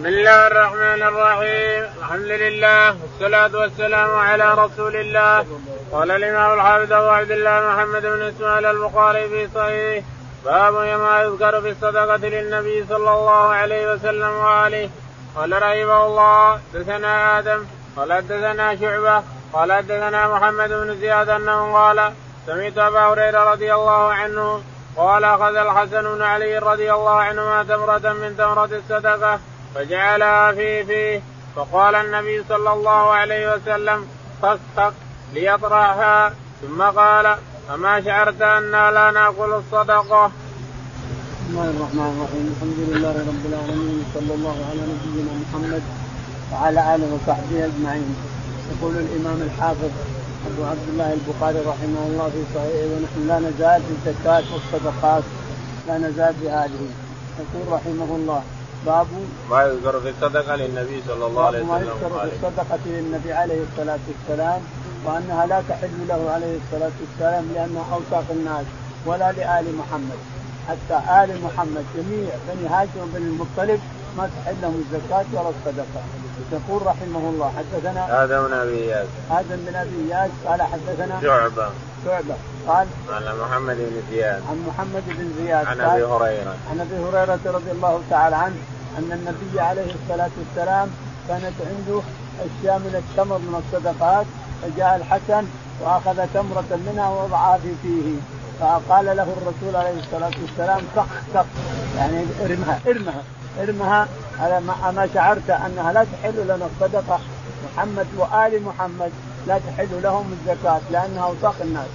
بسم الله الرحمن الرحيم. الحمد لله والصلاة والسلام على رسول الله. قال الإمام الحافظ أبو عبد الله محمد بن إسماعيل البخاري في صحيح. باب ما يذكر في الصدقة للنبي صلى الله عليه وسلم وآله. قال رحمه الله دثنا آدم. قال حدثنا شعبة. قال حدثنا محمد بن زياد أنه قال سمعت أبا هريرة رضي الله عنه قال أخذ الحسن بن علي رضي الله عنهما تمرة من تمرة الصدقة. فجعلها في فيه فقال النبي صلى الله عليه وسلم فاسحق ليطرحها ثم قال أما شعرت أنا لا نأكل الصدقة. بسم الله الرحمن الرحيم. الحمد لله رب العالمين صلى الله على نبينا محمد وعلى آله وصحبه أجمعين. يقول الإمام الحافظ أبو عبد الله البخاري رحمه الله في صحيحه ونحن لا نزال في الزكاة والصدقات لا نزال في هذه يقول رحمه الله باب ما يذكر في الصدقة للنبي صلى الله عليه وسلم ما يذكر في الصدقة للنبي عليه الصلاة والسلام وأنها لا تحل له عليه الصلاة والسلام لانها أوساخ الناس ولا لآل محمد. حتى آل محمد جميع بني هاشم وبني المطلب ما تحل لهم الزكاة ولا الصدقة. يقول رحمه الله حدثنا آدم بن أبي اياس آدم بن أبي اياس قال حدثنا شعبة. شعبه قال عن محمد بن زياد. عن محمد بن زياد. عن أبي هريرة. عن أبي هريرة رضي الله تعالى عنه أن النبي عليه الصلاة والسلام كانت عنده أشياء من التمر من الصدقات فجاء الحسن وأخذ تمرة منها ووضعها في فيه. فقال له الرسول عليه الصلاة والسلام سخ سخ يعني ارمها ارمها ارمها على ما شعرت أنها لا تحل لنا الصدقة. محمد وآل محمد. لا تحل لهم الزكاة لأنها اوساخ الناس.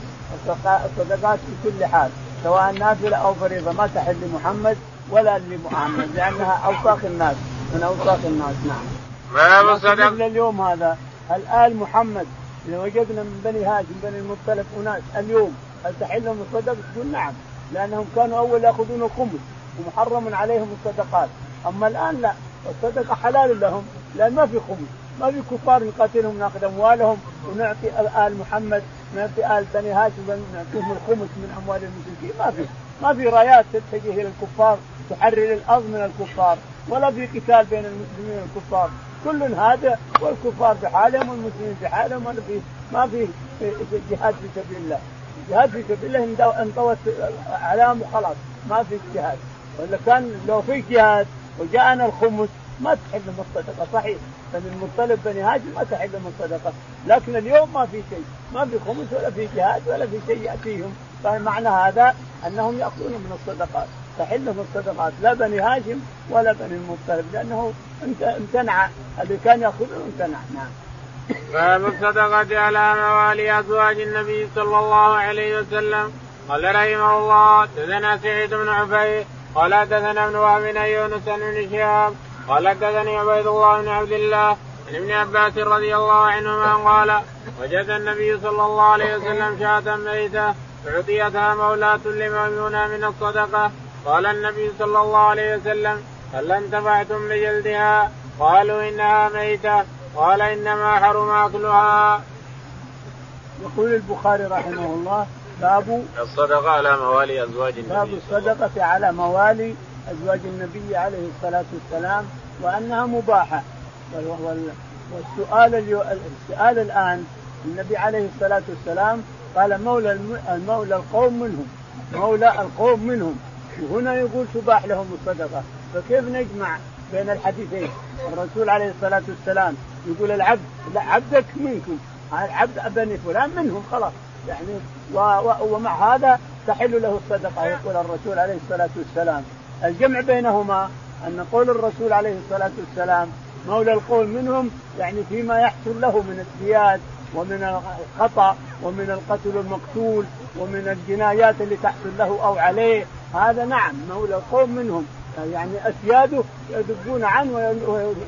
الصدقات في كل حال سواء نافلة أو فريضة ما تحل لمحمد ولا لمحمد لأنها اوساخ الناس. من اوساخ الناس نعم. باب الصدقه اليوم هذا هل ال محمد إذا وجدنا من بني هاشم بني المطلب أناس اليوم هل تحل لهم الصدقة؟ تقول نعم لأنهم كانوا أول يأخذون الخمس ومحرم عليهم الصدقات. أما الآن لا الصدقة حلال لهم لأن ما في خمس ما في كفار نقاتلهم ناخذ أموالهم ونعطي ال محمد نعطي آل بني هاشم نعطيهم الخمس من أموال المشركين. ما في ما في رايات تتجه إلى الكفار تحرر الأرض من الكفار ولا في قتال بين المسلمين والكفار. كل هذا والكفار بحالهم والمسلمين بحالهم ولا في ما في جهاد في سبيل الله. جهاد في سبيل الله انطوت اعلام وخلاص ما في جهاد ولا كان لو في جهاد وجاءنا الخمس ما تحل من الصدقه صحيح. بني المطلب بني هاشم ما تحل من الصدقه لكن اليوم ما في شيء. ما في خمس ولا في جهاد ولا في شيء يأتيهم. فمعنى هذا؟ أنهم يأخذون من الصدقات. تحل من الصدقات لا بني هاشم ولا بني المطلب لأنه امتنع. اللي كان ياخذون امتنع. نعم. باب الصدقة على موالي أزواج النبي صلى الله عليه وسلم. قال رحمه الله دثنا سعيد بن عفيف قال حدثنا ابن وهب يونس بن شهاب قال حدثني عبيد الله بن عبد الله عن ابن عباس رضي الله عنهما قال وجد النبي صلى الله عليه وسلم شاة ميتة أعطيتها مولاة لميمونة من الصدقة قال النبي صلى الله عليه وسلم هل انتفعتم بجلدها؟ قالوا إنها ميتة قال إنما حرم أكلها. يقول البخاري رحمه الله باب الصدقة على موالي أزواج النبي باب الصدقة على موالي أزواج النبي عليه الصلاة والسلام وأنها مباحة. والسؤال السؤال الآن النبي عليه الصلاة والسلام قال مولى المولى القوم منهم. مولى القوم منهم. وهنا يقول تباح لهم الصدقة. فكيف نجمع بين الحديثين؟ الرسول عليه الصلاة والسلام يقول العبد لا عبدك منكم. عبد بني فلان منهم خلاص. يعني ومع هذا تحل له الصدقة يقول الرسول عليه الصلاة والسلام. الجمع بينهما أن قول الرسول عليه الصلاة والسلام مولى القول منهم يعني فيما يحصل له من الزياد ومن الخطأ ومن القتل المقتول ومن الجنايات اللي تحصل له أو عليه. هذا نعم مولى القوم منهم. يعني اسياده يدبون عنه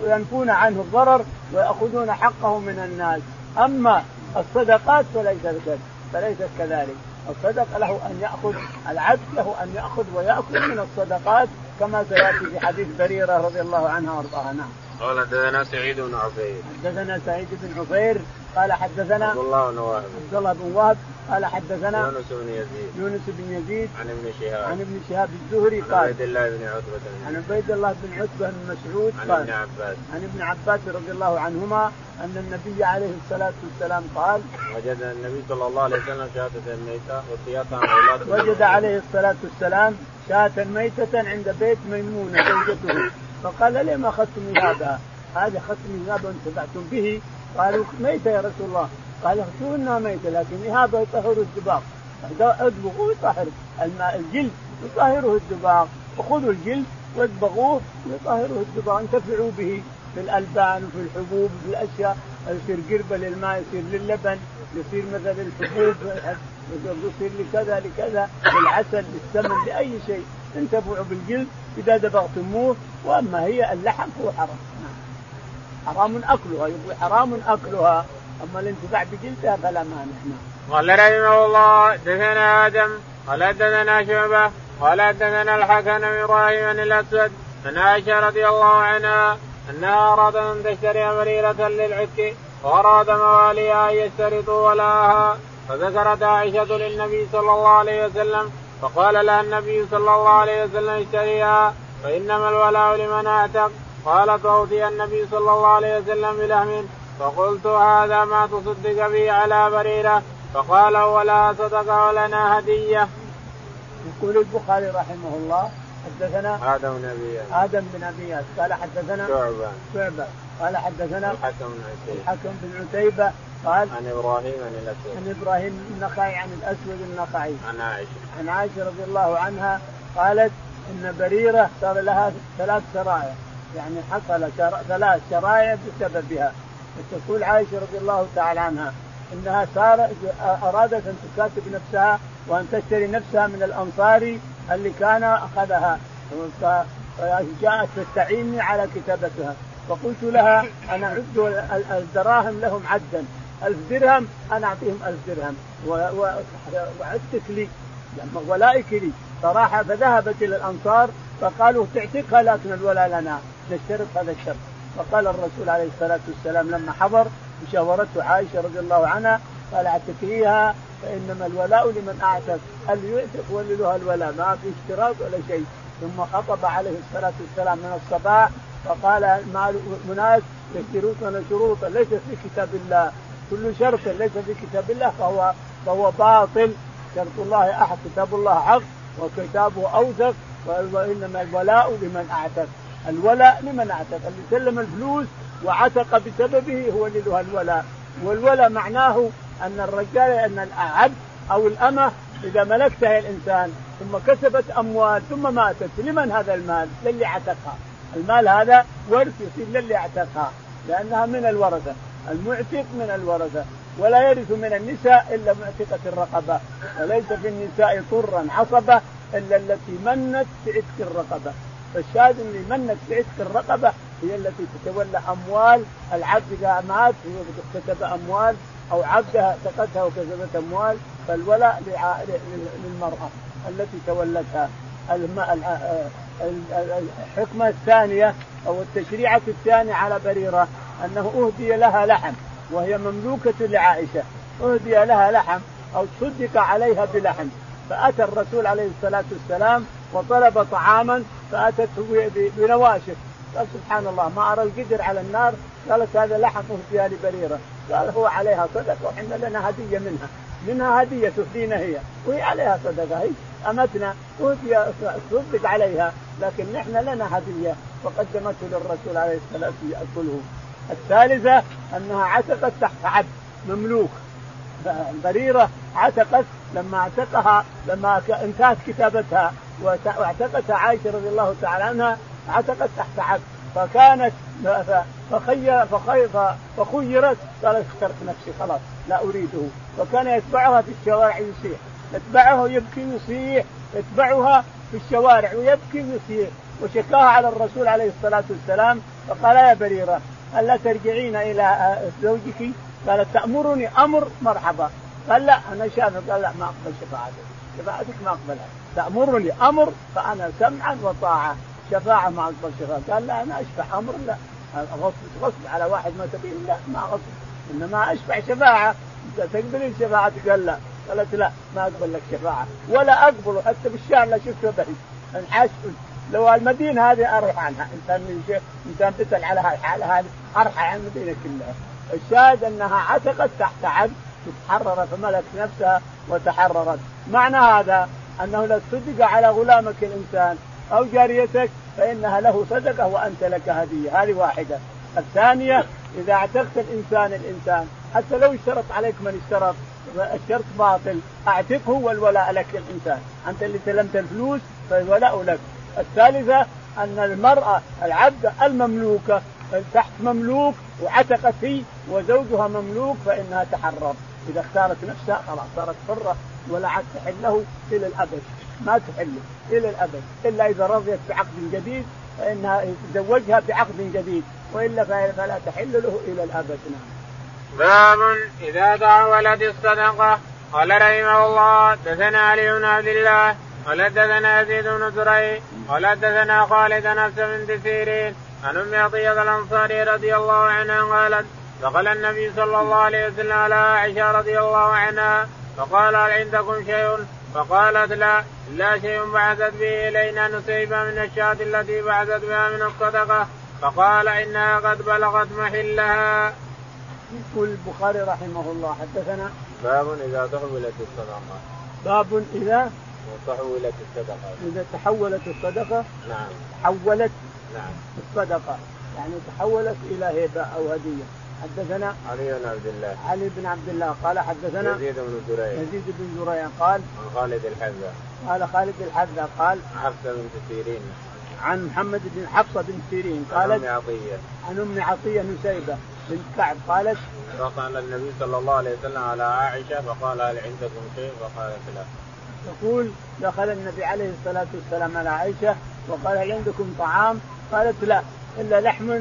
وينفون عنه الضرر ويأخذون حقه من الناس. أما الصدقات فليس كذلك فليست كذلك. الصدق له أن يأخذ العبد له أن يأخذ ويأكل من الصدقات كما سيأتي في حديث بريرة رضي الله عنها وأرضاها نعم. قال حدثنا سعيد بن عفير. حدثنا سعيد بن عفير قال حدثنا عبد الله بن وهب. عبد الله بن وهب قال حدثنا يونس بن يزيد. يونس بن يزيد عن ابن شهاب. عن ابن شهاب الزهري عن قال عبيد الله بن عتبة عن عبيد الله بن عتبة بن مسعود عن قال ابن عباس. عن ابن عباس رضي الله عنهما أن النبي عليه الصلاة والسلام قال وجد النبي صلى الله عليه وسلم شهادة ميتة وصياطا وجد عليه الصلاة والسلام شاة ميتة عند بيت ميمونة زوجته. فقال لما أخذتم هذا؟ هذا أخذتم هذا وانتفعتم به. قالوا ميتة يا رسول الله. قال شو إنها ميتة لكن هذا يطهر الدباغ. اذبغوا يطهر الماء الجلد يطهره الدباغ. وخذوا الجلد واذبغوه يطهره الدباغ. انتفعوا به في الألبان وفي الحبوب وفي الأشياء. يصير قربة للماء يصير للبن يصير مثلا الحبوب يصير لكذا لكذا للعسل للسمن لأي شيء. انتفعوا بالجلد إذا دبغتموه وأما هي اللحم فهو حرام. حرام أكلها يقول حرام أكلها. أما الانتفاع بجلدها فلا مانع. نعم. قال رحمه الله دثنا آدم قال دثنا شعبة قال دثنا الحكم إبراهيم بن الأسود عن عائشة رضي الله عنها أنها أرادت أن تشتري مريره للعتق وأراد مواليها أن يشترطوا ولاها فذكرت عائشة للنبي صلى الله عليه وسلم فقال لها النبي صلى الله عليه وسلم اشتريها فإنما الولاء لمن أعتق. قالت واوتي النبي صلى الله عليه وسلم بلحم. فقلت هذا ما تصدق به على بريرة. فقال ولا صدق ولنا هدية. يقول البخاري رحمه الله حدثنا آدم بن أبي آدم بن أبي قال حدثنا شعبة. شعبة. قال حدثنا الحكم بن عتيبة. الحكم بن عتيبة. قال عن إبراهيم بن الأسود. عن إبراهيم النخعي عن الأسود النخعي عن عائشة. عن عائشة رضي الله عنها قالت إن بريرة صار لها ثلاث سرايا يعني حصل شر... ثلاث شرايع بسببها. تقول عائشة رضي الله تعالى عنها إنها صار أرادت أن تكاتب نفسها وأن تشتري نفسها من الانصاري اللي كان أخذها. فجاءت تستعيني على كتابتها. فقلت لها أنا اعد الدراهم لهم عدا. ألف درهم أنا أعطيهم ألف درهم. وعدتك لي. ولائك لي. صراحة فذهبت إلى الأنصار فقالوا تعتقها لكن الولاء لنا. نشترط هذا الشرط. فقال الرسول عليه الصلاة والسلام لما حضر مشاورته عائشة رضي الله عنها قال اعتقيها فإنما الولاء لمن أعتق. اللي يعتق له الولاء؟ ما في اشتراط ولا شيء. ثم خطب عليه الصلاة والسلام من الصباح فقال اناس يشترطون شروطا ليست في كتاب الله. كل شرط ليس في كتاب الله فهو فهو باطل. شرط الله أحد كتاب الله حق وكتابه أوثق وإنما الولاء لمن أعتق. الولاء لمن أعتق. اللي سلم الفلوس وعتق بسببه هو اللي له الولاء. والولاء معناه أن الرجال أن العبد أو الأمة إذا ملكتها الإنسان ثم كسبت أموال ثم ماتت لمن هذا المال؟ للي اعتقها. المال هذا ورث يصير للي اعتقها لأنها من الورثة. المعتق من الورثة ولا يرث من النساء إلا معتقة الرقبة وليس في النساء طرا عصبه إلا التي منت بعتق الرقبة. فالشاهد اللي منت بعتق الرقبة هي التي تتولى أموال العبد إذا مات كتب أموال أو عبدها اعتقتها وكسبت أموال فالولاء للمرأة التي تولتها. الحكمة الثانية أو التشريعة الثانية على بريرة. أنه أهدي لها لحم وهي مملوكة لعائشة. أهدي لها لحم أو صدق عليها بلحم. فأتى الرسول عليه الصلاة والسلام وطلب طعاما فأتته بنواشف قال سبحان الله ما أرى القدر على النار؟ قالت هذا لحم اهدي لبريرة. قال هو عليها صدقة وحنا لنا هدية منها. منها هدية تهدينا هي. وهي عليها صدقة. هي أمتنا أهدي صدق عليها لكن نحن لنا هدية. فقدمته للرسول عليه الصلاة والسلام. ياكله الثالثة أنها عتقت تحت عبد مملوك. بريره عتقت لما اعتقها لما انتهت كتابتها واعتقتها عائشة رضي الله تعالى عنها اعتقت تحت عبد. فكانت فخير فخيرت قالت اخترت نفسي خلاص لا أريده. وكان يتبعها في الشوارع يصيح. يتبعه يبكي يصيح. يتبعها في الشوارع ويبكي يصيح. وشكاها على الرسول عليه الصلاة والسلام فقال يا بريرة الا ترجعين إلى زوجك؟ قالت تأمرني أمر مرحبا. قال لا أنا شافع قال لا ما أقبل شفاعتك. شفاعتك ما أقبلها. تأمرني أمر فأنا سمعا وطاعة. شفاعة ما أقبل شفاعة. قال لا أنا اشفع أمر لا. غصب غصب على واحد ما تبين لا ما غصب. إنما اشفع شفاعة. انت تقبل الشفاعه قال لا. قالت لا ما أقبل لك شفاعة. ولا أقبل حتى بالشارع لا شفته بعيد انحاش لو المدينة هذه أروح عنها. انسان انسان بتسال على الحالة هذه ارحى عن المدينة كلها. الشاهد أنها عتقت تحت عبد تحرر فملكت نفسها وتحررت. معنى هذا أنه لو صدق على غلامك الإنسان أو جاريتك فإنها له صدقة وأنت لك هدية. هذه واحدة. الثانية إذا اعتقت الإنسان الإنسان حتى لو اشترط عليك من اشترط الشرط باطل أعتقه والولاء لك الانسان أنت اللي سلمت الفلوس فالولاء لك. الثالثة أن المرأة العبد المملوكة تحت مملوك وعتقت فيه وزوجها مملوك فإنها تحرر. إذا اختارت نفسها خلاص صارت حرة ولا عاد تحل له إلى الأبد. ما تحل إلى الأبد. إلا إذا رضيت بعقد جديد فإنها تزوجها بعقد جديد. وإلا فلا تحل له إلى الأبد. نعم. باب إذا تعولت الصدقة. قال رحمه الله دثنا علي بن عبد الله قال دثنا يزيد بن زريع قال دثنا خالد نفس بنت سيرين عن أم عطية الأنصاري رضي الله عنها قالت دخل النبي صلى الله عليه وسلم على عائشة رضي الله عنها فقال هل عندكم شيء؟ فقالت لا الا شيء بعثت به إلينا نسيبه من الشاة التي بعثت بها من الصدقة فقال إنها قد بلغت محلها. يقول البخاري رحمه الله حدثنا باب إذا تحولت الصدقة. باب إذا تحولت الصدقة. إذا تحولت الصدقة نعم. تحولت نعم. الصدقة يعني تحولت إلى هبة أو هدية حدثنا علي بن عبد الله علي بن عبد الله قال حدثنا يزيد بن زريع يزيد بن زريع قال عن خالد الحذا قال خالد الحذا قال حفصة بنت سيرين عن محمد بن حفصة بن سيرين قالت عن أم عطية عن أم عطية نسيبه بنت كعب قالت فقال النبي صلى الله عليه وسلم على عائشة فقال هل عندكم شيء؟ فقالت لا. تقول دخل النبي عليه الصلاة والسلام على عائشة وقال هل عندكم طعام؟ قالت لا إلا لحم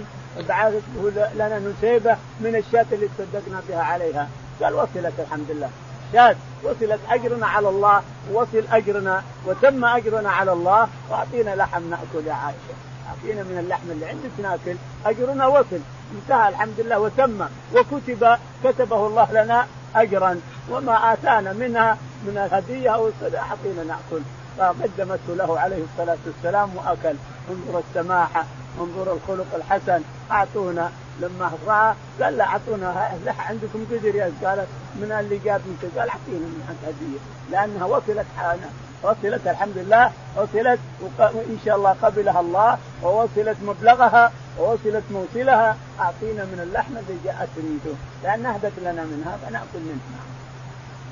بعثته لنا نسيبة من الشاة اللي تصدقنا بها عليها. قال وصلت الحمد لله. شاة وصلت أجرنا على الله وصل أجرنا وتم أجرنا على الله وأعطينا لحم نأكل يا عائشة. أعطينا من اللحم اللي عندك نأكل. أجرنا وصل. انتهى الحمد لله وتم. وكتب كتبه الله لنا اجرا. وما آتانا منها من الهديه أو الصدقه اعطينا نأكل. فقدمته له عليه الصلاة والسلام وأكل. انظر السماحه انظر الخلق الحسن. أعطونا. لما رأى قال لا أعطونا. عندكم قدر يا قالت من اللي جاب منك قال أعطينا من هدية. لأنها وصلت حالنا وصلت الحمد لله. وصلت وإن شاء الله قبلها الله. ووصلت مبلغها. ووصلت موصلها. أعطينا من اللحم اللي جاءت تريده. لأن أهدت لنا منها فنأكل منها.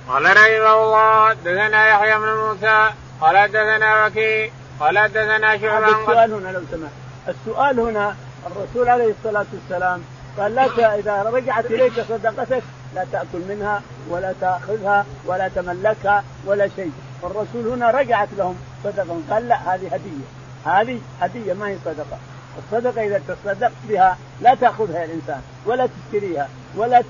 قال رحمه الله دثنا يحيى بن موسى قال دثنا وكيع قال دثنا شعبان السؤال هنا لو سمحت. السؤال هنا الرسول عليه الصلاة والسلام قال لا إذا رجعت إليك صدقتك لا تأكل منها ولا تأخذها ولا تملكها ولا شيء. والرسول هنا رجعت لهم صدقة قال لا هذه هدية. هذه هدية ما هي صدقة. الصدقة إذا تصدقت بها لا تأخذها الإنسان ولا تشتريها ولا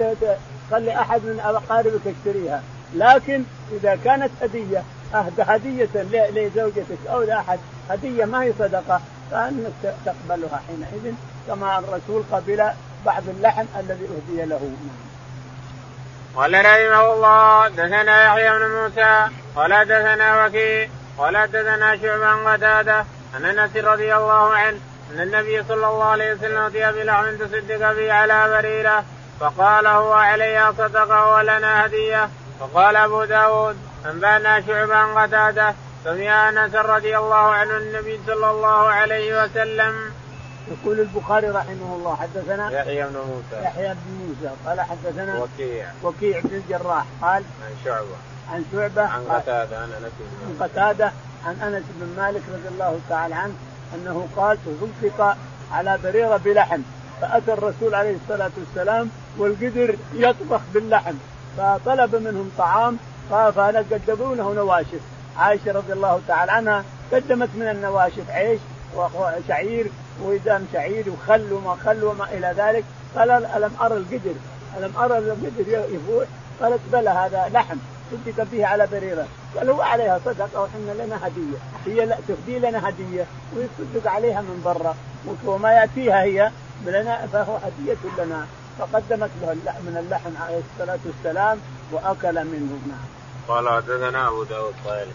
تخلي أحد من أقاربك يشتريها. لكن إذا كانت هدية أهدى هدية لزوجتك أو لأحد هدية ما هي صدقة فأنك تقبلها حينئذ كما الرسول قبل بعض اللحم الذي أهدي له. قال رحمه الله دثنا يحيى بن موسى قال دثنا وكيع قال دثنا شعبا قتادة عن أنس رضي الله عنه أن النبي صلى الله عليه وسلم أتي بلحم تصدق به على بريرة فقال هو عليها صدقة ولنا هدية. وقال أبو داود أنبأنا شعبا قتادة سمع أنس رضي الله عنه النبي صلى الله عليه وسلم. يقول البخاري رحمه الله حدثنا يحيى بن موسى. يحيى بن موسى قال حدثنا وكيع. وكيع بن الجراح قال عن شعبة. عن شعبة عن قتادة عن أنس عن قتادة عن أنس بن مالك رضي الله تعالى عنه أنه قال تصدق على بريرة بلحم. فأتى الرسول عليه الصلاة والسلام والقدر يطبخ باللحم. فطلب منهم طعام قدمونه نواشف. عائشة رضي الله تعالى عنها قدمت من النواشف عيش وشعير وإدام شعير وخل وما خل وما إلى ذلك. قال ألم أرى القدر؟ ألم أرى القدر يفوح قالت بلى هذا لحم صدق به على بريرة. قال هو عليها صدقة وحنا لنا هدية. هي لا تهدي لنا هدية ويصدق عليها من برا. وما يأتيها هي لنا فهو هدية لنا. فقدمت له من اللحم عليه الصلاة والسلام وأكل منه نعم. قال حدثنا أبو داود طيب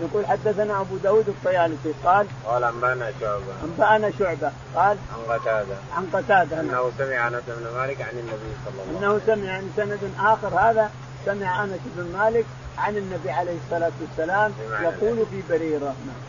يقول حدثنا أبو داود الطيالسي قال قال أنبأنا شعبة. أنبأنا شعبة. قال عن قتادة. عن قتادة. إنه سمع أنس بن مالك عن النبي صلى الله عليه وسلم. انه سمع عن سند آخر هذا سمع أنس بن مالك عن النبي عليه الصلاة والسلام يقول في بريرة. نعم.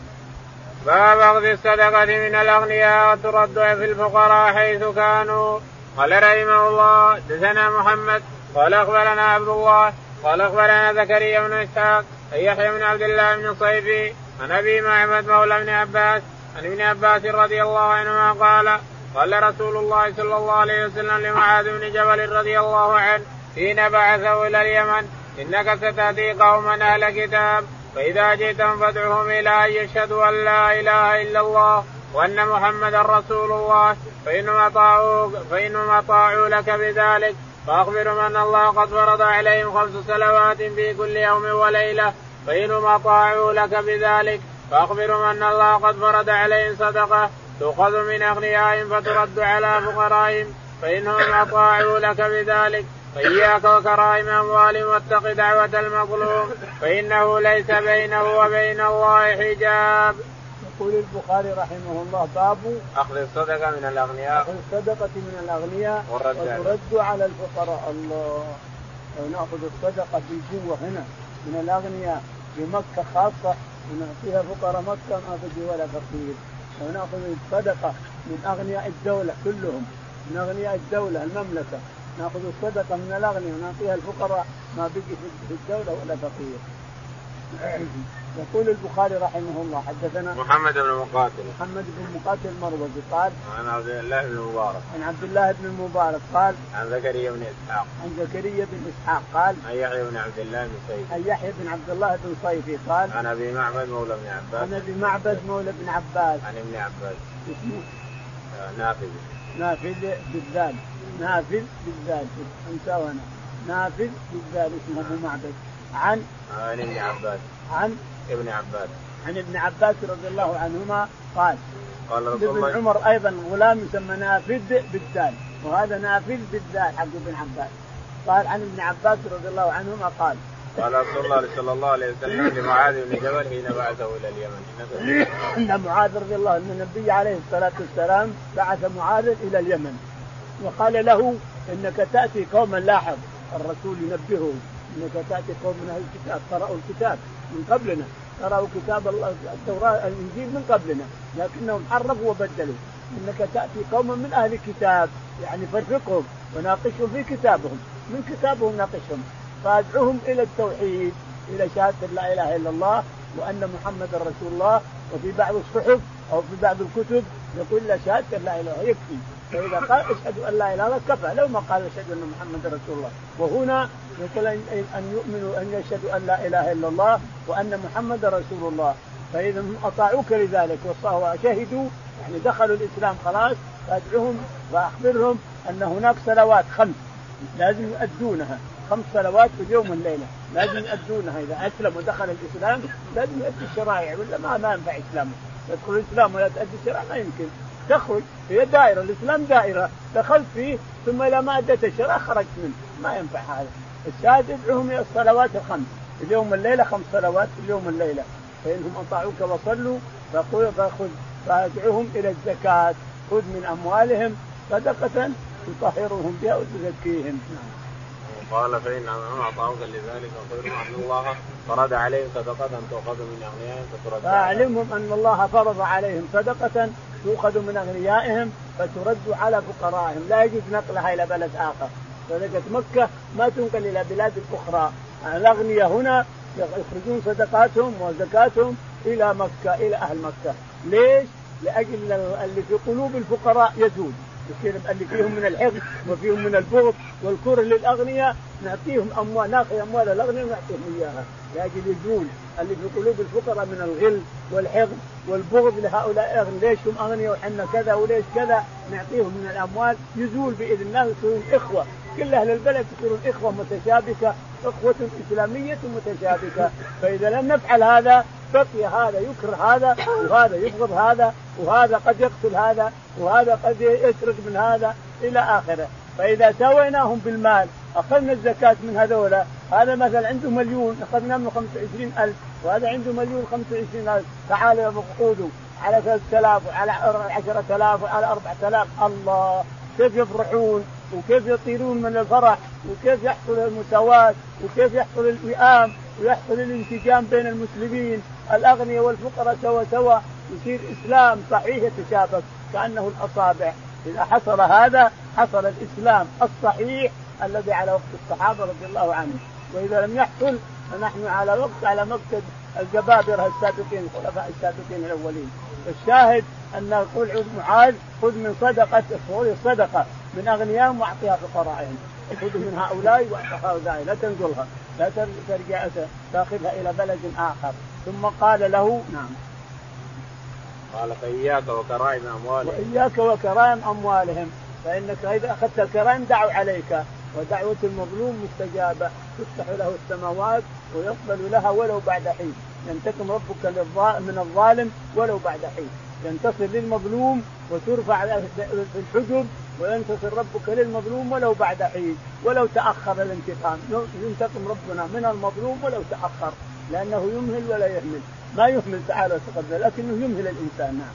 باب أخذ الصدقة من الأغنياء وترد في الفقراء حيث كانوا. قال رحمه الله دثنا محمد قال أخبرنا عبد الله قال أخبرنا زكريا بن إسحاق عن يحيى بن عبد الله بن صيفي عن أبي معبد مولى بن عباس عن ابن عباس رضي الله عنهما قال قال رسول الله صلى الله عليه وسلم لمعاذ بن جبل رضي الله عنه حين بعثه إلى اليمن إنك ستأتي قوما أهل كتاب فإذا جئتم فادعهم إلى أن يشهدوا أن لا إله إلا الله وأن محمدا رسول الله. فانهم اطاعوا فانهم اطاعوا لك بذلك. فاخبرهم ان الله قد فرض عليهم خمس صلوات في كل يوم وليلة. فإنهم أطاعوا لك بذلك. فأخبرهم أن الله قد فرض عليهم صدقة تؤخذ من أغنيائهم فترد على فقرائهم. فإنهم أطاعوا لك بذلك. فإياك وكرائم أموالهم واتق دعوة المظلوم. فإنه ليس بينه وبين الله حجاب. يقول البخاري رحمه الله باب أخذ الصدقة من الأغنياء. أخذ الصدقة من الأغنياء وترد على الفقراء. الله. ونأخذ الصدقة بجوة هنا من الأغنياء في مكة خاصة ونعطيها فقراء مكة ما تجي ولا فقير ونأخذ الصدقة من أغنياء الدولة كلهم من أغنياء الدولة المملكة. نأخذ الصدقة من الأغنياء ونعطيها الفقراء ما بقي في الدولة ولا فقير يقول البخاري رحمه الله حدثنا محمد بن مقاتل. محمد بن مقاتل المروزي قال عن عبد الله بن المبارك عن عبد الله بن المبارك قال عن زكريا بن إسحاق. عن زكريا بن إسحاق قال عن يحيى بن عبد الله بن صيفي عن يحيى بن عبد الله بن صيفي قال عن أبي معبد مولى بن عباس. عن أبي معبد مولى بن عباس. عن ابن عباس. اسمه؟ نافذ. نافذ بالذال. نافذ بالذال. انسى نافذ بالذال اسمه أبو معبد. عن عن ابن عباس. عن ابن عباس. عن ابن عباس رضي الله عنهما قال قال رسول الله ابن عمر أيضا غلام يسمى نافذ بالدال وهذا نافذ بالدال حق ابن عباس. قال عن ابن عباس رضي الله عنهما قال قال رسول الله صلى الله عليه وسلم لمعاذ بن جبل حين بعثه إلى اليمن. إن معاذ رضي الله عنه النبي عليه الصلاة والسلام بعث معاذ إلى اليمن. وقال له إنك تأتي قوما لاحظ الرسول ينبهه. إنك تأتي قوم من أهل الكتاب قرأوا الكتاب من قبلنا. قرأوا كتاب التوراة الإنجيل من قبلنا لكنهم حرفوا وبدلوا. إنك تأتي قوما من أهل الكتاب يعني فرقهم وناقشهم في كتابهم. من كتابهم ناقشهم؟ فادعوهم إلى التوحيد إلى شهادة لا إله إلا الله وأن محمد رسول الله. وفي بعض الصحف أو في بعض الكتب يقول لا شهادة لا الله. يكفي. فإذا قال أشهد أن لا إله إلا الله كفى. لو ما قال أشهد أن محمد رسول الله. وهنا يقول أن يؤمنوا أن يشهدوا أن لا إله إلا الله وأن محمد رسول الله. فإذا هم أطاعوك لذلك وشهدوا يعني دخلوا الإسلام خلاص فأدعوهم وأخبرهم أن هناك صلوات خمس. لازم يؤدونها. خمس صلوات في اليوم والليلة. لازم يؤدونها. إذا أسلم ودخل الإسلام لازم يؤدي الشرائع ولا ما ما ينفع إسلامه. تدخل الإسلام ولا تؤدي الشرائع ما يمكن. تخرج هي دائرة الإسلام دائرة. دخلت فيه ثم إذا ما أديت الشرع خرجت منه. ما ينفع هذا. الشاهد ادعوهم إلى الصلوات الخمس. اليوم والليله خمس صلوات اليوم والليله فإنهم أطاعوك وصلوا فقل فخذ. فأدعوهم إلى الزكاة. خذ من أموالهم صدقة تطهرهم بها وتزكيهم. قال فإن أعطاك لذلك فخير أن الله فرض عليهم صدقة تؤخذ من أغنيائهم فترد فأعلمهم أن الله فرض عليهم صدقة تؤخذ من أغنيائهم فترد على فقرائهم. لا يجوز نقلها إلى بلد آخر. صدقة مكة ما تنقل إلى بلاد أخرى. الأغنياء هنا يخرجون صدقاتهم وزكاتهم إلى مكة إلى أهل مكة. ليش؟ لأجل اللي في قلوب الفقراء يزول. يصير اللي فيهم من الحقد وفيهم من البغض والكره للأغنياء نعطيهم أموال ناخذ أموال الأغنياء ونعطيهم إياها. لاجل يزول اللي في قلوب الفقراء من الغل والحقد والبغض لهؤلاء الأغنياء. ليش هم أغنياء وحنا كذا وليش كذا؟ نعطيهم من الأموال. يزول بإذن الله يصيرون إخوة. كل أهل البلد يصيرون إخوة متشابكة إخوة إسلامية متشابكة. فإذا لم نفعل هذا بقي هذا يكره هذا وهذا يبغض هذا وهذا قد يقتل هذا وهذا قد يسرق من هذا إلى آخره. فإذا سويناهم بالمال أخذنا الزكاة من هذولا هذا مثلا عنده مليون أخذنا منه 25000 وهذا عنده مليون 25000 تعالوا خذوا على 3000 وعلى 10000 وعلى 4000 الله كيف يفرحون وكيف يطيرون من الفرح وكيف يحصل المساواة وكيف يحصل الوئام ويحصل الانسجام بين المسلمين. الأغنياء والفقراء سوا سوا يصير إسلام صحيح يتشابك كأنه الأصابع. إذا حصل هذا حصل الإسلام الصحيح الذي على وقت الصحابة رضي الله عنهم. وإذا لم يحصل فنحن على وقت على مقصد الجبابرة السابقين الخلفاء السابقين الأولين. الشاهد أن يقول معاذ خذ من صدقة خذ الصدقة من أغنيائهم وأعطيها فقرائهم. خذ من هؤلاء واعطها هؤلاء. لا تنقلها لا ترجع تاخذها إلى بلد آخر. ثم قال له نعم. قال فإياك وكرائم أموالهم. وإياك وكرائم أموالهم. فإنك إذا أخذت الكرائم دعوا عليك ودعوة المظلوم مستجابة. تفتح له السماوات ويقبل لها ولو بعد حين. ينتقم ربك من الظالم ولو بعد حين. ينتصر للمظلوم وترفع في الحجب وينتصر ربك للمظلوم ولو بعد حين. ولو تأخر الانتقام. ينتقم ربنا من المظلوم ولو تأخر. لأنه يمهل ولا يهمل. ما يهمل تعالى وتقدم لكنه يمهل الإنسان نعم.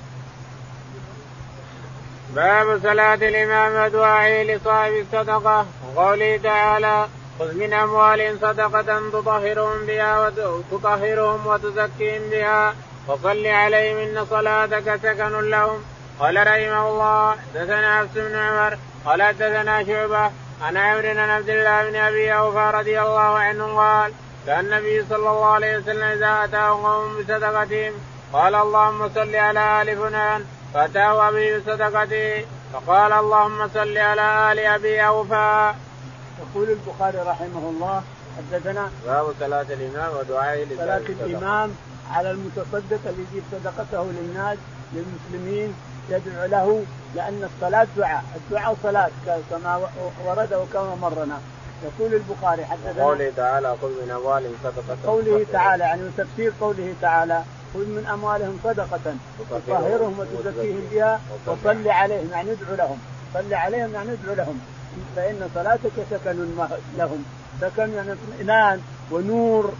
باب صلاة الإمام ودعائه لصاحب الصدقة. وقوله تعالى خذ من أموالهم صدقة تطهرهم بها وتطهرهم وتزكيهم بها وصل عليهم إن صلاتك سكن لهم. قال رحمه الله حدثنا عبس بن عمر قال حدثنا شعبة عن عمرو بن عبد الله بن أبي أوفى رضي الله عنه قال كان النبي صلى الله عليه وسلم إذا أتاه قوم بصدقتهم قال اللهم صل على آل فلان فأتاه أبي بصدقته فقال اللهم صل على آل أبي أوفى. يقول البخاري رحمه الله حدثنا باب صلاة الإمام ودعائه صلاة الإمام على المتصدق اللي يجيب صدقته للناس للمسلمين يدعو له لأن الصلاة دعاء الدعاء صلاة كما ورد وكما مرنا. يقول البخاري حدثنا قوله تعالى خذ من أموالهم صدقة قوله تعالى يعني تفسير قوله تعالى خذ من أموالهم صدقة تطهرهم وتزكيهم بها وصل عليهم يعني ادعو لهم صل عليهم يعني ادعو لهم. فإن صلاتك سكن لهم. سكن يعني اطمئنان ونور.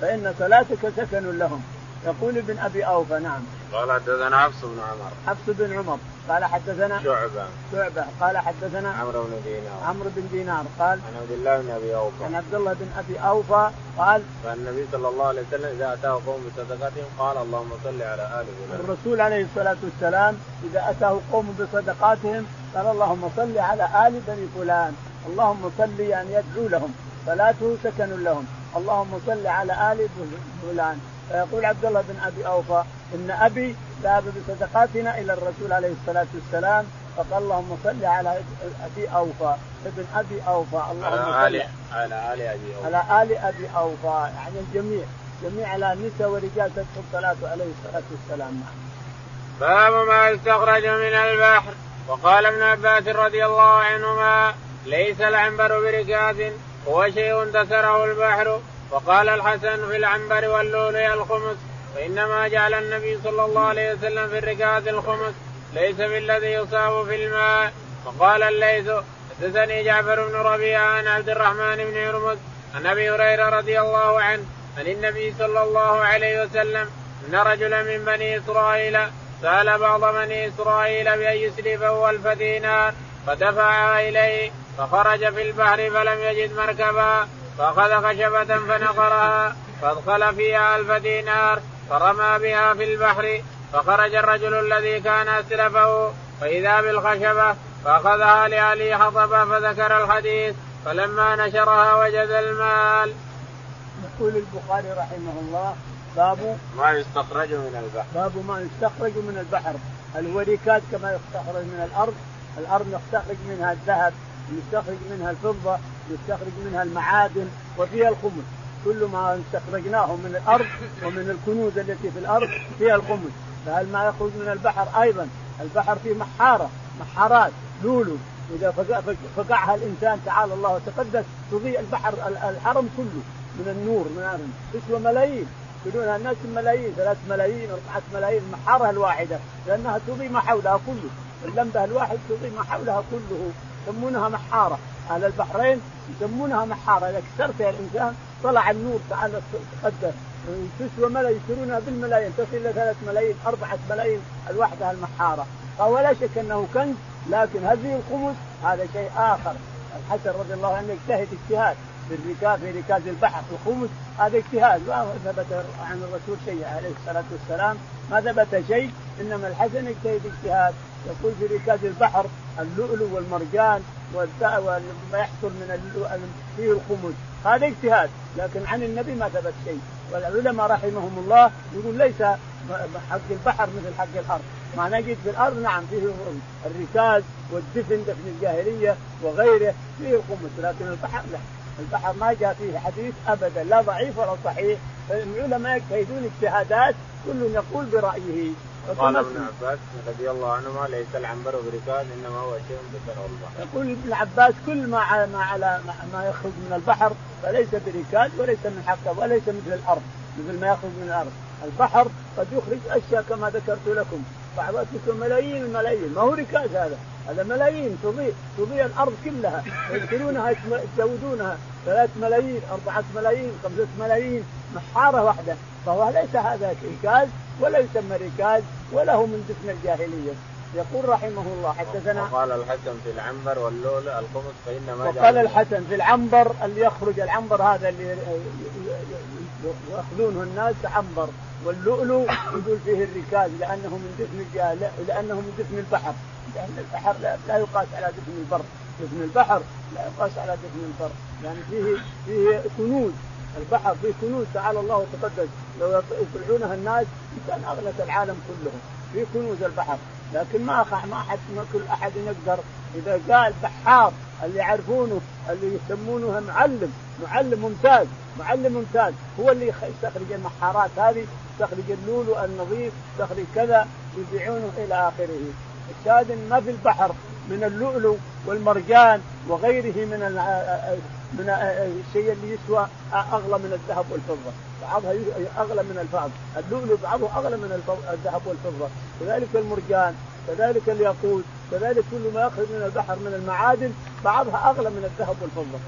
فإن صلاتك سكن لهم. يقول ابن أبي أوفى نعم. قال حدثنا حفص بن عمر. حفص بن عمر قال حدثنا شعبة. شعبة قال حدثنا عمرو بن دينار. عمرو بن دينار قال. عن عبد الله بن أبي أوفى. عن عبد الله بن أبي أوفى قال. كان النبي صلى الله عليه وسلم إذا أتاه قوم بصدقاتهم قال اللهم صل على آل فلان. الرسول عليه الصلاة والسلام إذا أتاه قوم بصدقاتهم قال اللهم صل على آل بني فلان، اللهم صل يعني يدعو لهم، صلاته سكن لهم، اللهم صل على آل فلان، فيقول عبد الله بن أبي أوفى إن أبي ذهب بصدقاتنا إلى الرسول عليه الصلاة والسلام فقال اللهم صل على أبي أوفى ابن أبي أوفى. اللهم على ال على آل أبي أوفى. على آل أبي أوفى. يعني الجميع. جميع على النساء ورجال تدخل صلاته عليه الصلاة والسلام. باب ما يستخرج من البحر. وقال ابن عباس رضي الله عنهما ليس العنبر بركاز هو شيء انتصره البحر. وقال الحسن في العنبر واللؤلؤ الخمس. وانما جعل النبي صلى الله عليه وسلم في الركاز الخمس ليس بالذي يصاب في الماء. وقال الليث حدثني جعفر بن ربيعة عن عبد الرحمن بن هرمز عن أبي هريرة رضي الله عنه عن النبي صلى الله عليه وسلم أن رجلا من بني إسرائيل سأل بعض بني إسرائيل بان يسلفه الف دينار فدفعها إليه فخرج في البحر فلم يجد مركبا فأخذ خشبة فنقرها فأدخل فيها ألف دينار فرمى بها في البحر فخرج الرجل الذي كان أسلفه فإذا بالخشبة فأخذها لأهله حطبا فذكر الحديث فلما نشرها وجد المال. يقول البخاري رحمه الله باب ما يستخرج من البحر. باب ما يستخرج من البحر. الوريكات كما يستخرج من الأرض الأرض نستخرج منها الذهب نستخرج منها الفضة نستخرج منها المعادن وفيها الخمس كل ما استخرجناه من الأرض ومن الكنوز التي في الأرض فيها الخمس فهل ما يخرج من البحر أيضا؟ البحر فيه محارة محارات لولو. إذا فقعها الإنسان تعالى الله وتقدس تضيء البحر الحرم كله من النور من تسوى ملايين؟ يشترونها الناس ملايين ثلاث ملايين أربعة ملايين المحارة الواحدة. لأنها تضيء ما حولها كله. اللمبة الواحد تضيء ما حولها كله. يسمونها محارة. أهل البحرين يسمونها محارة. إذا كسرتها الإنسان طلع النور تعالى تقدس تسوى ملا يشترونها بالملايين تصل إلى ثلاث ملايين أربعة ملايين الوحدة المحارة. فهو لا شك أنه كنز لكن هذه الخمس هذا شيء آخر. الحسن رضي الله عنه اجتهد اجتهاد. في الركاب في ركاز البحر الخمس هذا اجتهاد. ما ثبت عن الرسول شيء عليه الصلاة والسلام؟ ما ثبت شيء إنما الحسن اجتهد اجتهاد. يقول في ركاز البحر اللؤلؤ والمرجان وما يحصل من فيه الخمس. هذا اجتهاد لكن عن النبي ما ثبت شيء. والعلماء رحمهم الله يقول ليس حق البحر مثل حق الأرض. ما نجد في الأرض نعم فيه الركاز والدفن دفن الجاهلية وغيره فيه الخمس لكن البحر لا. البحر ما جاء فيه حديث أبدا لا ضعيف ولا صحيح. العلماء يجتهدون اجتهادات كل يقول برأيه. قال ابن عباس رضي الله عنهما ليس العنبر بركاز إنما هو شيء ذكره البحر. يقول ابن عباس كل ما على ما على ما يخرج من البحر فليس بركاز وليس من حقه وليس مثل الأرض مثل ما يخرج من الأرض، البحر قد يخرج أشياء كما ذكرت لكم. بعضها ملايين الملايين. ما هو ركاز هذا؟ هذا ملايين تضيء تضيء الأرض كلها. يدخلونها يزودونها ثلاث ملايين أربعة ملايين خمسة ملايين. محارة واحدة. فهو ليس هذا ركاز ولا يسمى ركاز ولا هو من دفن الجاهلية. يقول رحمه الله حدثنا وقال الحسن في العنبر واللؤلؤ الخمس فإنما وقال الحسن في العنبر اللي يخرج العنبر هذا اللي يأخذونه الناس عنبر. واللؤلؤ يقول فيه الركاز لأنه من دفن لأنه من دفن البحر. لأن البحر لا يقاس على دفن البر. دفن البحر لا يقاس على دفن البر. يعني فيه فيه كنوز. البحر فيه كنوز تعالى الله وتقدس. لو يطلعونها الناس كان اغلت العالم كلهم في كنوز البحر. لكن ما ما أحد ما كل أحد يقدر. إذا قال بحار اللي يعرفونه اللي يسمونه معلم معلم ممتاز معلم ممتاز. هو اللي يستخرج المحارات هذه يستخرج اللولو النظيف يستخرج كذا يبيعونه إلى آخره. الشاهد ما في البحر من اللؤلؤ والمرجان وغيره من من الشيء اللي يسوى أغلى من الذهب والفضة. بعضها أغلى من الفضه اللؤلؤ بعضه أغلى من الذهب والفضة. كذلك المرجان كذلك الياقوت كذلك كل ما يخرج من البحر من المعادن بعضها أغلى من الذهب والفضة.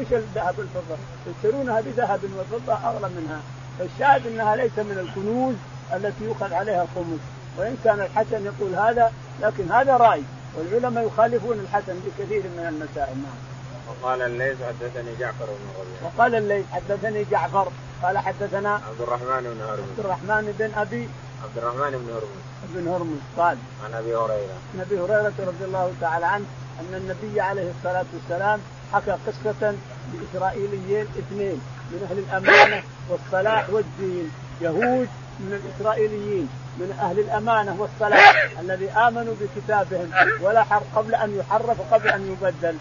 وش الذهب والفضة؟ يشترونها بذهب وفضة أغلى منها. فالشاهد إنها ليس من الكنوز التي يؤخذ عليها الخمس وإن كان الحسن يقول هذا لكن هذا رأي. والعلماء يخالفون الحسن بكثير من المسائل. نعم. وقال الليث حدثني جعفر بن ربيعه. وقال الليث حدثني جعفر قال حدثنا عبد الرحمن بن هرمز. عبد الرحمن بن أبي عبد الرحمن بن هرمز. بن هرمز قال عن أبي هريرة. عن أبي هريرة رضي الله تعالى عنه أن النبي عليه الصلاة والسلام حكى قصة لإسرائيليين اثنين من أهل الأمانة والصلاح والدين يهود من الإسرائيليين من أهل الأمانة والصلاح الذي آمنوا بكتابهم ولا حر قبل أن يحرف وقبل أن يبدل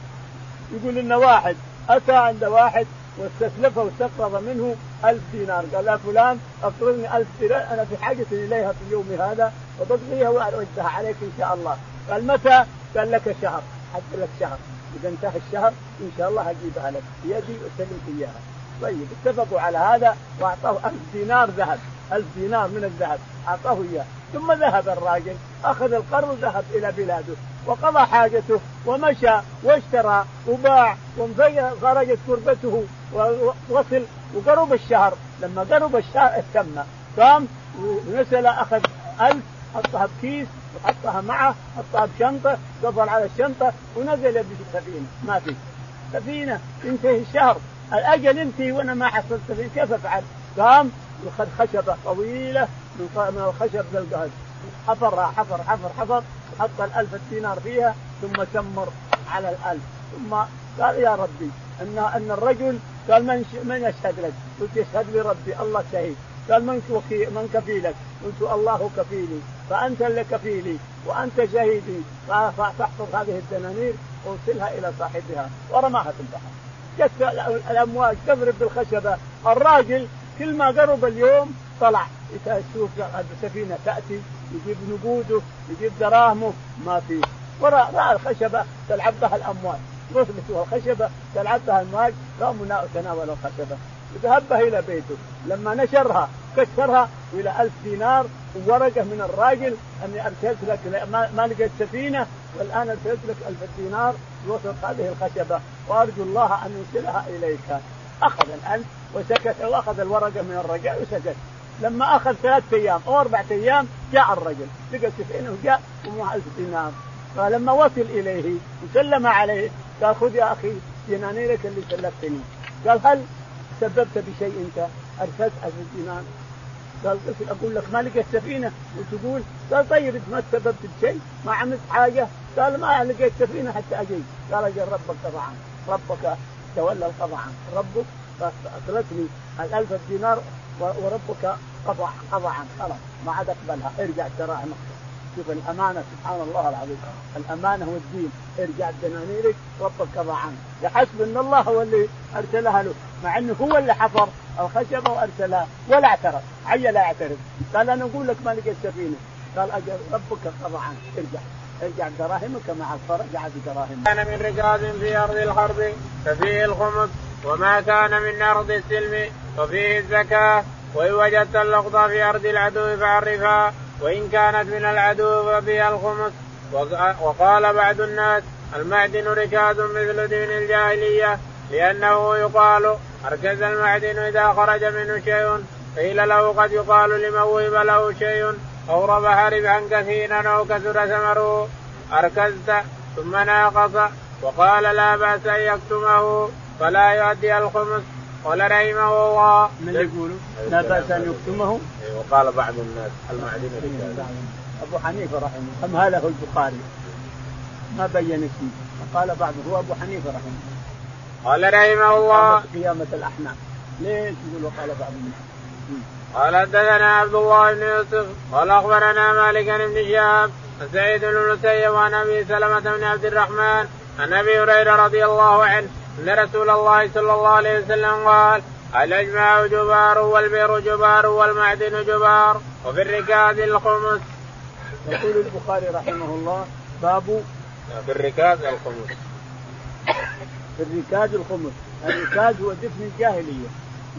يقول إن واحد أتى عند واحد واستسلفه واستقرض منه ألف دينار. قال يا فلان اقرضني ألف دينار أنا في حاجة إليها في اليوم هذا وتقضيها واردها عليك إن شاء الله. قال متى؟ قال لك شهر. حتى لك شهر. إذا انتهى الشهر إن شاء الله أجيبها لك. بيدي واسلمك إياها. طيب اتفقوا على هذا وأعطاه ألف دينار ذهب. ألف دينار من الذهب. أعطاه إياه. ثم ذهب الراجل أخذ القرض وذهب إلى بلاده. وقضى حاجته ومشى واشترى وباع وخرجت كربته ووصل وقرب الشهر. لما قرب الشهر اهتم. قام ونزل أخذ ألف حطها بكيس وحطها معه حطها بشنطة قفل على الشنطة ونزل بسفينة ما في. سفينة ينتهي الشهر. الأجل ينتهي وأنا ما حصلت سفينة كيف أفعل؟ قام وخذ خشبة طويلة من الخشب ذا حفرها حفر حفر حفر. وحط الألف دينار فيها ثم سمر على الألف. ثم قال يا ربي أن أن الرجل قال من من يشهد لك؟ قلت يشهد لي ربي الله شهيد. قال من من كفيلك؟ قلت الله كفيلي فأنت اللي كفيلي وأنت شهيدي فاحفظ هذه الدنانير وارسلها إلى صاحبها. ورماها في البحر. جت الأمواج تضرب بالخشبة. الراجل كل ما قرب اليوم طلع. يشوف السفينه تأتي. يجيب نقوده يجيب دراهمه ما في. وراء راى الخشبة تلعب بها الاموال وصلت الخشبة تلعب بها المال قاموا تناولوا الخشبة. ذهبها إلى بيته لما نشرها كسرها إلى ألف دينار وورقة من الراجل أني أرسلت لك ما لقيت سفينة والآن أرسلت لك ألف دينار بوسط هذه الخشبة. وأرجو الله أن يوصلها إليك. أخذ الألف وسكت وأخذ الورقة من الرجال وسكت. لما أخذ ثلاثة أيام أو أربعة أيام جاء الرجل لقى سفينه وجاء ومعه ألف دينار فلما وصل إليه وسلم عليه قال خذ يا أخي دينانيرك اللي سلفتني. قال هل سببت بشيء أنت؟ أرسلت ألف دينار قال أقول لك ما لقيت سفينة؟ وتقول قال طيب انت ما تسببت بشيء ما عملت حاجة؟ قال ما لقيت سفينة حتى اجيت قال أجل ربك طبعا. ربك تولى القضاء عنك ربك فاخرجني الألف دينار وربك قضى قضى عنك. خلاص ما عاد أقبلها. ارجع الدراهم شوف الأمانة سبحان الله العظيم. الأمانة والدين ارجع دنانيرك ربك قضى عنك. يحسب إن الله هو اللي أرسلها له. مع إنه هو اللي حفر الخشبه وارسلها ولا اعترف. عيا لا يعترف. قال أنا أقول لك ما لقيت سفينة. قال أجل ربك قضى عنك. ارجع. ارجع دراهمك مع الفرج. رجع بدراهمك. كان من ركاب في أرض الحرب ففيه الخمس وما كان من أرض السلم ففيه الزكاة وإن وجدت اللقطة في أرض العدو فعرفها وإن كانت من العدو ففيها الخمس. وقال بعض الناس المعدن ركاز مثل دين الجاهلية لأنه يقال أركز المعدن إذا خرج منه شيء قيل له قد يقال لمن وهب له شيء أو ربح ربحا كثيرا أو كثر ثمره. أركزت ثم ناقص. وقال لا بأس أن يكتمه. فلا يؤدي الخمس قال رحمه الله من يقول؟ لا بأس أن يكتمه. إيه، وقال بعض الناس رجال أبو حنيفة رحمه الله. امهله البخاري؟ ما بين اسمه. قال بعض هو أبو حنيفة رحمه الله. قال رحمه الله قيامة الأحناف. ليش يقول وقال بعض الناس؟ قال حدثنا عبد الله بن يوسف. قال أخبرنا مالك بن شهاب سعيد بن المسيب وعن أبي سلمة بن عبد الرحمن عن أبي هريرة رضي الله عنه إن رسول الله صلى الله عليه وسلم قال الاجماع جبار والبئر جبار والمعدن جبار وفي الركاز الخمس. يقول البخاري رحمه الله باب في الركاز الخمس. في الركاز الخمس، الركاز هو دفن الجاهلية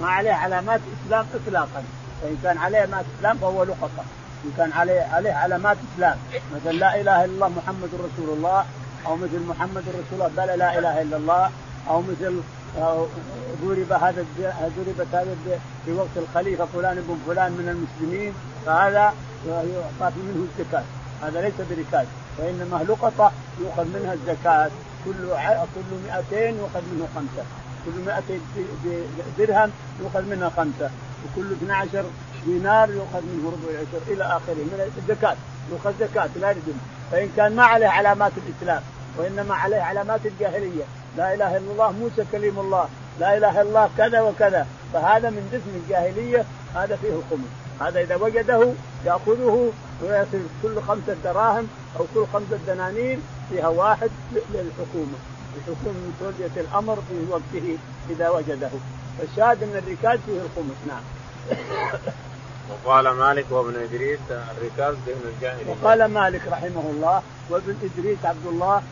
ما عليه علامات إسلام اطلاقا فإن كان عليه علامات إسلام فهو لقطه إن كان عليه عليه علامات إسلام مثل لا إله إلا الله محمد رسول الله أو مثل محمد رسول الله بل لا إله إلا الله أو مثل ضرب هذا ضربت هذا في وقت الخليفة فلان بن فلان من المسلمين فهذا يعطى منه الزكاة. هذا ليس بركاز وإنما لقطة يؤخذ منها الزكاة. كل كل 200 يؤخذ منه خمسة. كل 100 درهم يؤخذ منها خمسة. وكل 12 دينار يؤخذ منه ربع العشر إلى آخره. من الزكاة. يؤخذ زكاة لا يردم فإن كان ما عليه علامات الإسلام وإنما عليه علامات الجاهلية لا إله إلا الله موسى كليم الله. لا إله إلا الله كذا وكذا. فهذا من دفن الجاهلية هذا فيه الخمس هذا إذا وجده يأخذه ويصل كل خمسة دراهم أو كل خمسة دنانير فيها واحد للحكومة. الحكومة من توليه الأمر في وقته إذا وجده. فالشاهد أن الركاز فيه الخمس نعم. وقال مالك وابن إدريس الركاز دهن الجاهلية. وقال مالك رحمه الله وابن إدريس عبد الله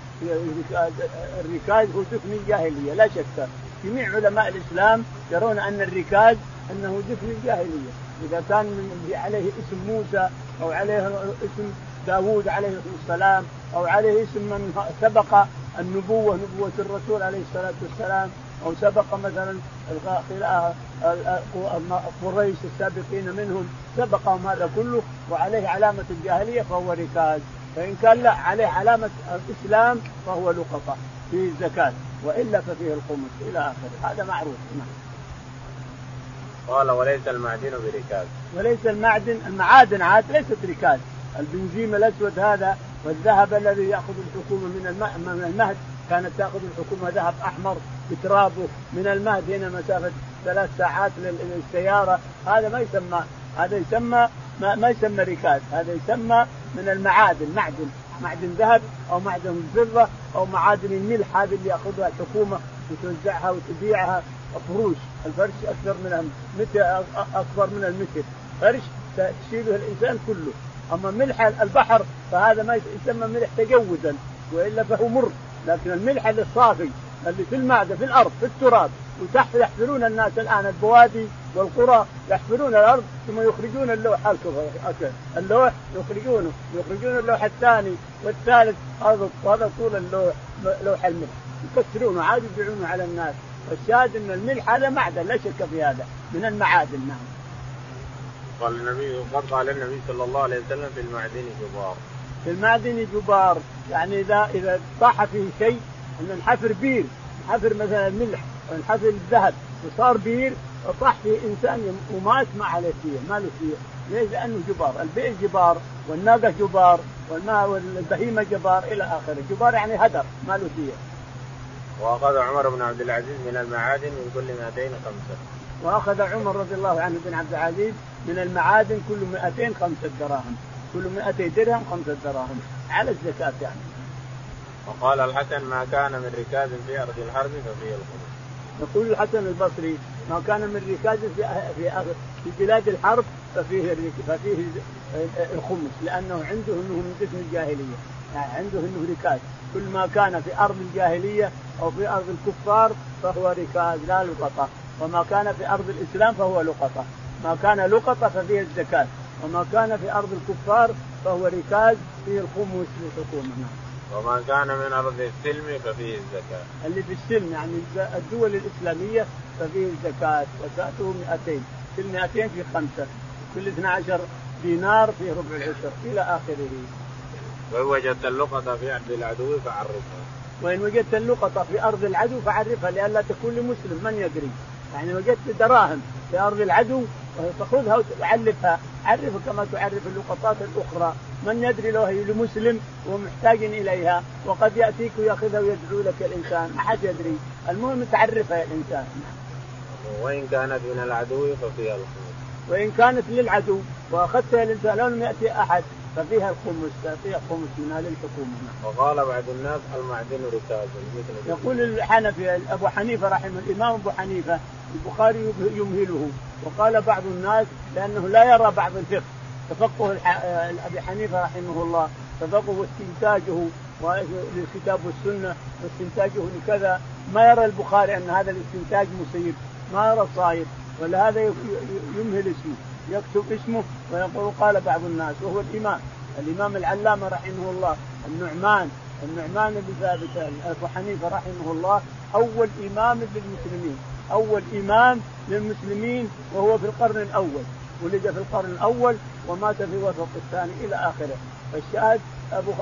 الركاز هو دفن الجاهلية لا شك. جميع علماء الإسلام يرون أن الركاز أنه دفن الجاهلية. إذا كان عليه اسم موسى أو عليه اسم داوود عليه السلام أو عليه اسم من سبق النبوة نبوة الرسول عليه الصلاة والسلام أو سبق مثلا قريش السابقين منهم سبقهم هذا كله وعليه علامة الجاهلية فهو ركاز. فإن كان لا عليه علامة الإسلام فهو لقطة فيه الزكاه وإلا ففيه الخمس إلى آخره. هذا معروف. نعم. قال وليس المعدن بركاز. وليس المعدن المعادن عاد ليست ركاز. البنزيم الأسود هذا والذهب الذي يأخذ الحكومة من من المهد كانت تأخذ الحكومة ذهب أحمر بترابه من المهد هنا مسافة ثلاث ساعات للسيارة. هذا ما يسمى هذا يسمى ما, ما يسمى ركاز. هذا يسمى من المعادن معدن معدن ذهب أو معدن فضه أو معادن الملح هذه اللي يأخذها الحكومة وتوزعها وتبيعها. فروش الفرش أكثر من متر أكبر من المتر. فرش تشيله الإنسان كله. أما ملح البحر فهذا ما يسمى ملح تجوزا وإلا فهو مر. لكن الملح الصافي اللي في المعدة في الأرض في التراب وتحت يحفرون الناس الآن البوادي والقرى يحفرون الأرض ثم يخرجون اللوح. اللوح يخرجونه يخرجون اللوح الثاني والثالث. هذا هذا طول اللوح لوح الملح. يكسرونه عاد يبيعونه على الناس. الشاهد ان الملح هذا معدن لا شك في هذا من المعادن نعم. قال النبي قد قال النبي صلى الله عليه وسلم في المعدن جبار. في المعدن جبار. يعني إذا إذا طاح فيه شيء ان نحفر بير. نحفر مثلا الملح أو نحفر الذهب وصار بير وطاح فيه إنسان ومات ما عليه فيه ما له فيه ليش؟ لأنه جبار، البئر جبار والناقة جبار والماء والبهيمة جبار إلى آخره، جبار يعني هدر ما له فيه. وأخذ عمر بن عبد العزيز من المعادن من كل 200 خمسة. وأخذ عمر رضي الله عنه بن عبد العزيز من المعادن كل 200 خمسة دراهم، كل 200 درهم خمسة دراهم على الزكاة يعني. وقال الحسن ما كان من ركاز في أرض الحرب ففيه الخمس. يقول الحسن البصري ما كان من ركاز في في في بلاد الحرب ففيه ففيه الخمس لأنه عنده إنه من قسم الجاهلية. يعني عنده إنه ركاز. كل ما كان في أرض الجاهلية أو في أرض الكفار فهو ركاز لا لقطة. وما كان في أرض الإسلام فهو لقطة. ما كان لقطة ففيه الزكاة. وما كان في أرض الكفار فهو ركاز فيه الخمس للحكومه وما كان من أرض السلم ففيه الزكاة. اللي في السلم يعني الدول الإسلامية ففيه الزكاة زكاته 200 كل 200 في خمسة كل 12 دينار فيه ربع العشر إلى آخره. وإن وجدت اللقطة في أرض العدو فعرفها. وإن وجدت اللقطة في أرض العدو فعرفها لئلا تكون لمسلم من يدري. يعني وجدت دراهم في أرض العدو فخذها وعرفها عرفها كما تعرف اللقطات الأخرى. من يدري لو هي لمسلم ومحتاج إليها وقد يأتيك ويأخذها ويدعو لك الإنسان. ما حد يدري. المهم تعرفها يا الانسان وإن كانت من العدو ففيها الخمس. وإن كانت للعدو وأخذتها الإنسان لو لم يأتي أحد ففيها الخمس. فيها خمس منها للحكومه وقال بعض الناس المعدن ركاز يقول الحنفي أبو حنيفة رحمه الإمام أبو حنيفة البخاري يمهله. وقال بعض الناس لأنه لا يرى بعض الفقه. تفقه أبي حنيفة رحمه الله تفقه واستنتاجه للكتاب والسنة واستنتاجه لكذا. ما يرى البخاري أن هذا الاستنتاج مصيب. ما يرى صايب. ولهذا يمهل اسمه يكتب اسمه ويقول قال بعض الناس وهو الإمام. الإمام العلامة رحمه الله النعمان. النعمان بن ثابت أبو حنيفة رحمه الله أول إمام للمسلمين. اول إمام للمسلمين وهو في القرن الأول ولد في القرن الأول ومات في الوسط الثاني إلى آخره. فالشاهد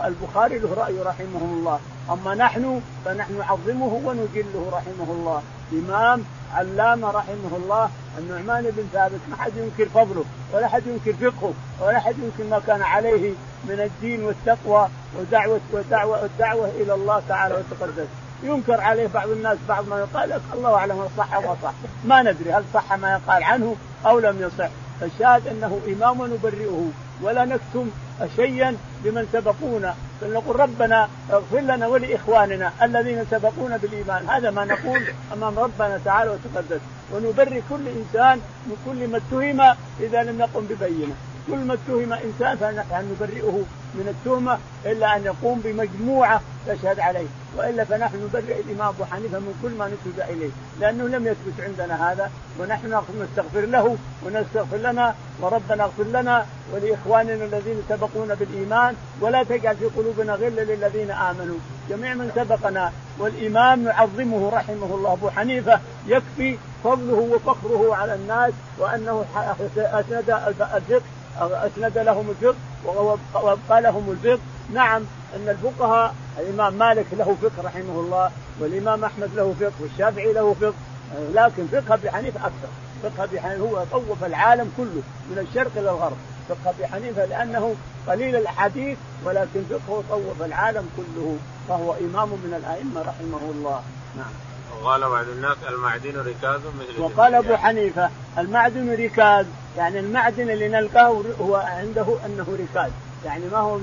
البخاري له رأي رحمه الله. أما نحن فنحن نعظمه ونجله رحمه الله. إمام علامة رحمه الله النعمان بن ثابت ما حد ينكر فضله ولا حد ينكر فقهه ولا حد ينكر ما كان عليه من الدين والتقوى ودعوه ودعوه الدعوة إلى الله تعالى وتقدس ينكر عليه بعض الناس بعض ما يقال لك الله أعلم صح أو صح. ما ندري هل صح ما يقال عنه أو لم يصح. فالشاهد أنه إمام نبرئه ولا نكتم شيئا لمن سبقونا. بل نقول ربنا اغفر لنا ولإخواننا الذين سبقونا بالإيمان. هذا ما نقول أمام ربنا تعالى وتقدس. ونبرئ كل إنسان من كل ما اتهم إذا لم يقم ببينة. كل ما اتهم إنسان فنحن نبرئه من التهمة إلا أن يقوم بمجموعة تشهد عليه وإلا فنحن نبرئ الإمام أبو حنيفة من كل ما نسب إليه لأنه لم يثبت عندنا هذا ونحن نستغفر له ونستغفر لنا وربنا اغفر لنا ولإخواننا الذين سبقونا بالإيمان ولا تجعل في قلوبنا غلا للذين آمنوا. جميع من سبقنا والإمام نعظمه رحمه الله أبو حنيفة يكفي فضله وفخره على الناس وأنه أسند الفقه أسند لهم الفقه وابقى لهم الفقه. نعم أن الفقهاء الإمام مالك له فقه رحمه الله والإمام أحمد له فقه والشافعي له فقه. لكن فقه أبي حنيفة أكثر. فقه أبي حنيفة هو طوف العالم كله من الشرق إلى الغرب. فقه أبي حنيفة لأنه قليل الاحاديث ولكن فقهه طوف العالم كله فهو إمام من الأئمة رحمه الله. نعم. وقال بعض الناس المعدن ركاز مثل وقال أبو حنيفة المعدن ركاز. يعني المعدن اللي نلقاه هو عنده أنه ركاز. يعني ما هو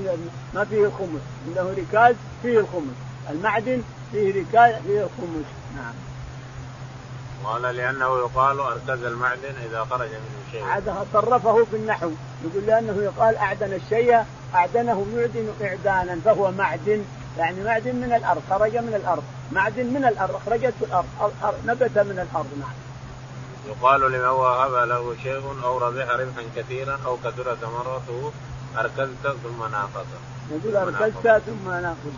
ما فيه الخمس عنده ركاز فيه الخمس المعدن فيه ركاز فيه الخمس نعم. قال لأنه يقال أركز المعدن إذا خرج منه شيء. عادها صرفه في النحو يقول لأنه يقال أعدن الشيء أعدنه يعدن إعدانا فهو معدن. يعني معدن من الأرض خرج من الأرض. معدن من الأرض أخرجته الأرض نبت من الأرض. نعم. يقال لمن وهب له شيء أو ربح ربحا كثيرا أو كثر ثمرته أركلت ثم ناقص. يقول أركلت ثم ناقص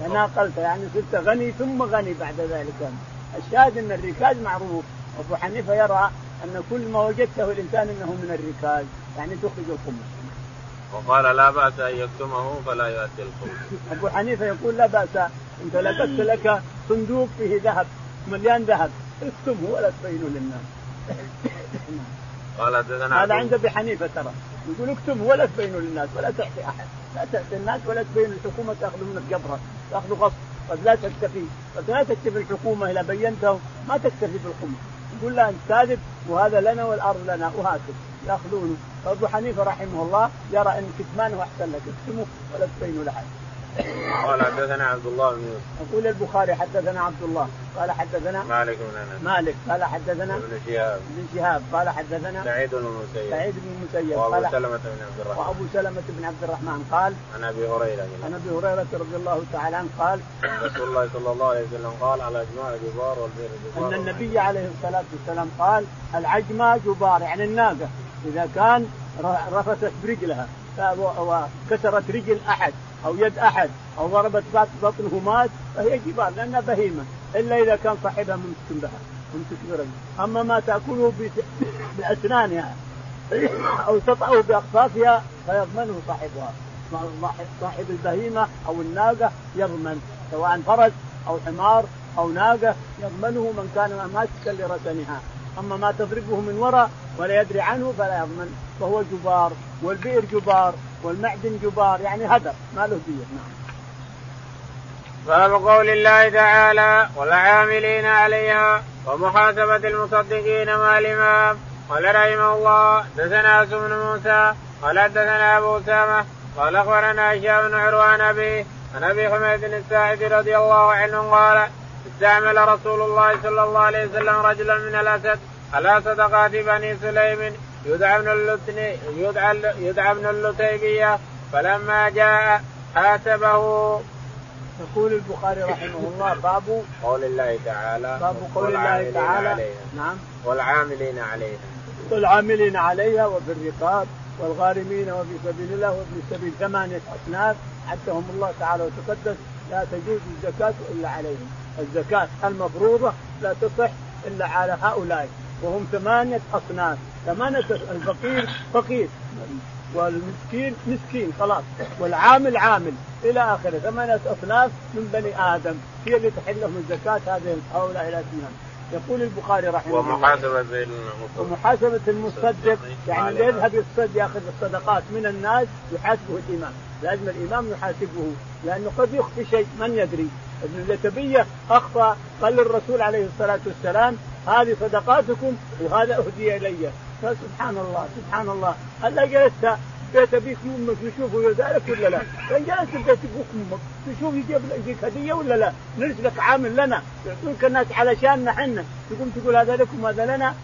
يعني ناقلت يعني صرت غني ثم غني بعد ذلك الشاهد أن الركاز معروف أبو حنيفة يرى أن كل ما وجدته الإنسان أنه من الركاز يعني تخرج الخمس. وقال لا بأس أن يكتمه فلا يؤدي الخمس. أبو حنيفة يقول لا بأس أنت لقيت لك صندوق فيه ذهب مليان ذهب اكتمه ولا تبينه للناس. قال حدثنا هذا عند أبي حنيفة ترى. يقول اكتم ولا تبينه للناس ولا تعطي أحد. لا تعطي الناس ولا تبين الحكومة تاخذ منك جبره تأخذ غصب. قد لا تكتفي. قد لا تكتفي الحكومة اذا بينته ما تكتفي بالخمس يقول لا أنت كاذب وهذا لنا والأرض لنا وهكذا. يأخذونه. فأبو حنيفة رحمه الله يرى أن كتمانه أحسن لك. اكتمه ولا تبينه لاحد قال حدثنا عبد الله بن يوسف. يقول البخاري حدثنا عبد الله. قال حدثنا مالك بن أنس. مالك. قال حدثنا ابن شهاب. ابن شهاب. قال حدثنا سعيد بن المسيب. سعيد بن المسيب. وأبو قال سلمة بن عبد الرحمن. وأبو سلمة بن عبد الرحمن. قال عن أبي هريرة. عن أبي هريرة رضي الله تعالى عنه قال رسول الله صلى الله عليه وسلم قال على أجماع الجبار والبئر جبار أن النبي عليه الصلاة والسلام قال العجمة جبار. يعني الناقة. إذا كان رفست برجلها وكسرت رجل أحد. أو يد أحد أو ضربت بطنه مات فهي جبال لأنها بهيمة إلا إذا كان صاحبها ممسك بها ممسك أما ما تأكله بأسنانها أو تطأه باقصافها فيضمنه صاحبها. صاحب البهيمة أو الناقة يضمن سواء فرس أو حمار أو ناقة يضمنه من كان ماسكا لرسنها. أما ما تضربه من وراء ولا يدري عنه فلا يضمن. فهو جبار والبئر جبار. والمعدن جبار يعني هدر ما له دية. نعم. باب قول الله تعالى والعاملين عليها ومحاسبة المصدقين مع الإمام قال رحمه الله دثنا بن موسى قال حدثنا أبو أسامة قال أخبرنا هشام بن عروان أبي عن أبي حميد الساعدي رضي الله عنه قال استعمل رسول الله صلى الله عليه وسلم رجلا من الأسد على صدقات بني سليم يدعى ابن اللتني يدعى يدعى ابن اللتيبية فلما جاء حاسبه. يقول البخاري رحمه الله باب قول الله تعالى باب قول الله تعالى. عليها. نعم. والعاملين عليها. والعاملين عليها وفي الرقاب والغارمين وفي سبيل الله وفي سبيل ثمانية أصناف عدهم الله تعالى وتقدس لا تجوز الزكاة إلا عليهم. الزكاة المفروضة لا تصح إلا على هؤلاء وهم ثمانية أصناف. ثمانية الفقير فقير والمسكين مسكين خلاص. والعامل عامل إلى آخره. ثمانية اصناف من بني آدم هي اللي تحل لهم الزكاة هذه هؤلاء الاثنان يقول البخاري رحمه الله. ومحاسبة ومحاسبة المصدق يعني اللي يذهب يصدق يأخذ الصدقات من الناس يحاسبه الامام لازم الامام يحاسبه لأنه قد يخفي شيء من يدري؟ ابن الزكبية أخفى قال للرسول عليه الصلاة والسلام هذه صدقاتكم وهذا أهدي إلي. فسبحان الله سبحان الله. هلا جلست. بيت ابيك وامك نشوفه ذلك ولا لا؟ فإن جلست بيت أبوك وامك تشوف يجيب يجيك هدية ولا لا؟ نرسلك عامل لنا. يعطونك الناس علشاننا إحنا تقوم تقول هذا لكم هذا لنا.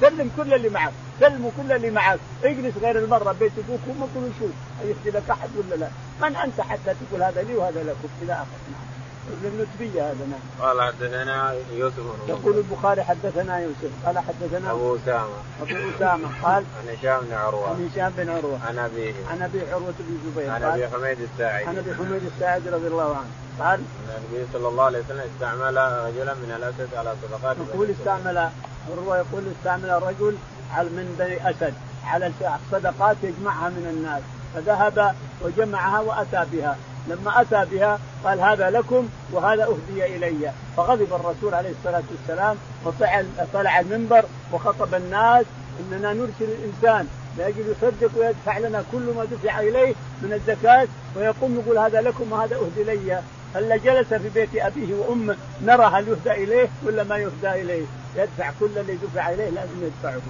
سلم كل اللي معك. سلموا كل اللي معك. اجلس غير المرة بيت أبوك وأمك ونشوف. يخدي لك أحد ولا لا؟ من أنت حتى تقول هذا لي وهذا لكم. إلى اخره ابن النتبية هذا نعم. قال حدثنا يوسف يقول البخاري حدثنا يوسف قال حدثنا أبو أسامة. أبو أسامة قال عن هشام بن عروة. عن هشام بن عروة. عن أبيه. عن أبي عروة بن الزبير عن أبي حميد الساعدي. عن أبي حميد الساعدي رضي الله عنه. قال النبي صلى الله عليه وسلم استعمل رجلا من الأسد على صدقات يقول استعمل عروه يقول استعمل رجل من بني أسد على الصدقات يجمعها من الناس فذهب وجمعها وأتى بها. لما أتى بها قال هذا لكم وهذا أهدي إلي. فغضب الرسول عليه الصلاة والسلام وطلع طلع المنبر وخطب الناس إننا نرسل الإنسان لاجل يصدق ويدفع لنا كل ما دفع إليه من الزكاة ويقوم يقول هذا لكم وهذا أهدي إلي. هل جلس في بيت أبيه وأمه نرى هل يهدى إليه ولا ما يهدى إليه. يدفع كل اللي دفع إليه لازم يدفعه.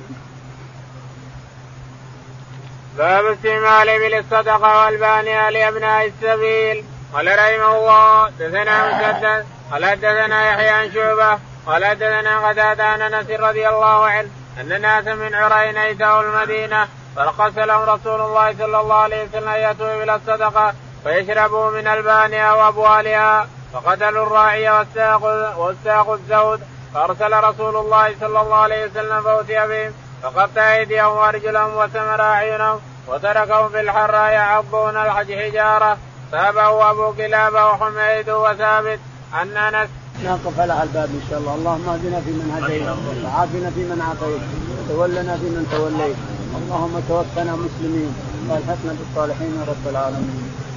باب استعمال ابل الصدقه والبانية لأبناء السبيل. قال رحمه الله دثنا مسدد قال حدثنا يحيى عن شعبة قال حدثنا قتادة عن أنس رضي الله عنه أن ناسا من عرين اتوا المدينة فرخص لهم رسول الله صلى الله عليه وسلم يأتوا إلى الصدقة فيشربوا من البانية وأبوالها فقتلوا الراعي والساق والساق الزود فأرسل رسول الله صلى الله عليه وسلم فأتي بهم. فقطع أيديهم وأرجلهم وسمر اعينهم وتركهم في الحراء يعضون الحج حجارة. تابعه أبو كلابه وحميد وثابت عن أنس. نقف على الباب إن شاء الله، اللهم اهدنا فيمن هديت، وعافنا فيمن عافيت، وتولنا فيمن توليت، اللهم توفنا مسلمين. وألحقنا بالصالحين رب العالمين.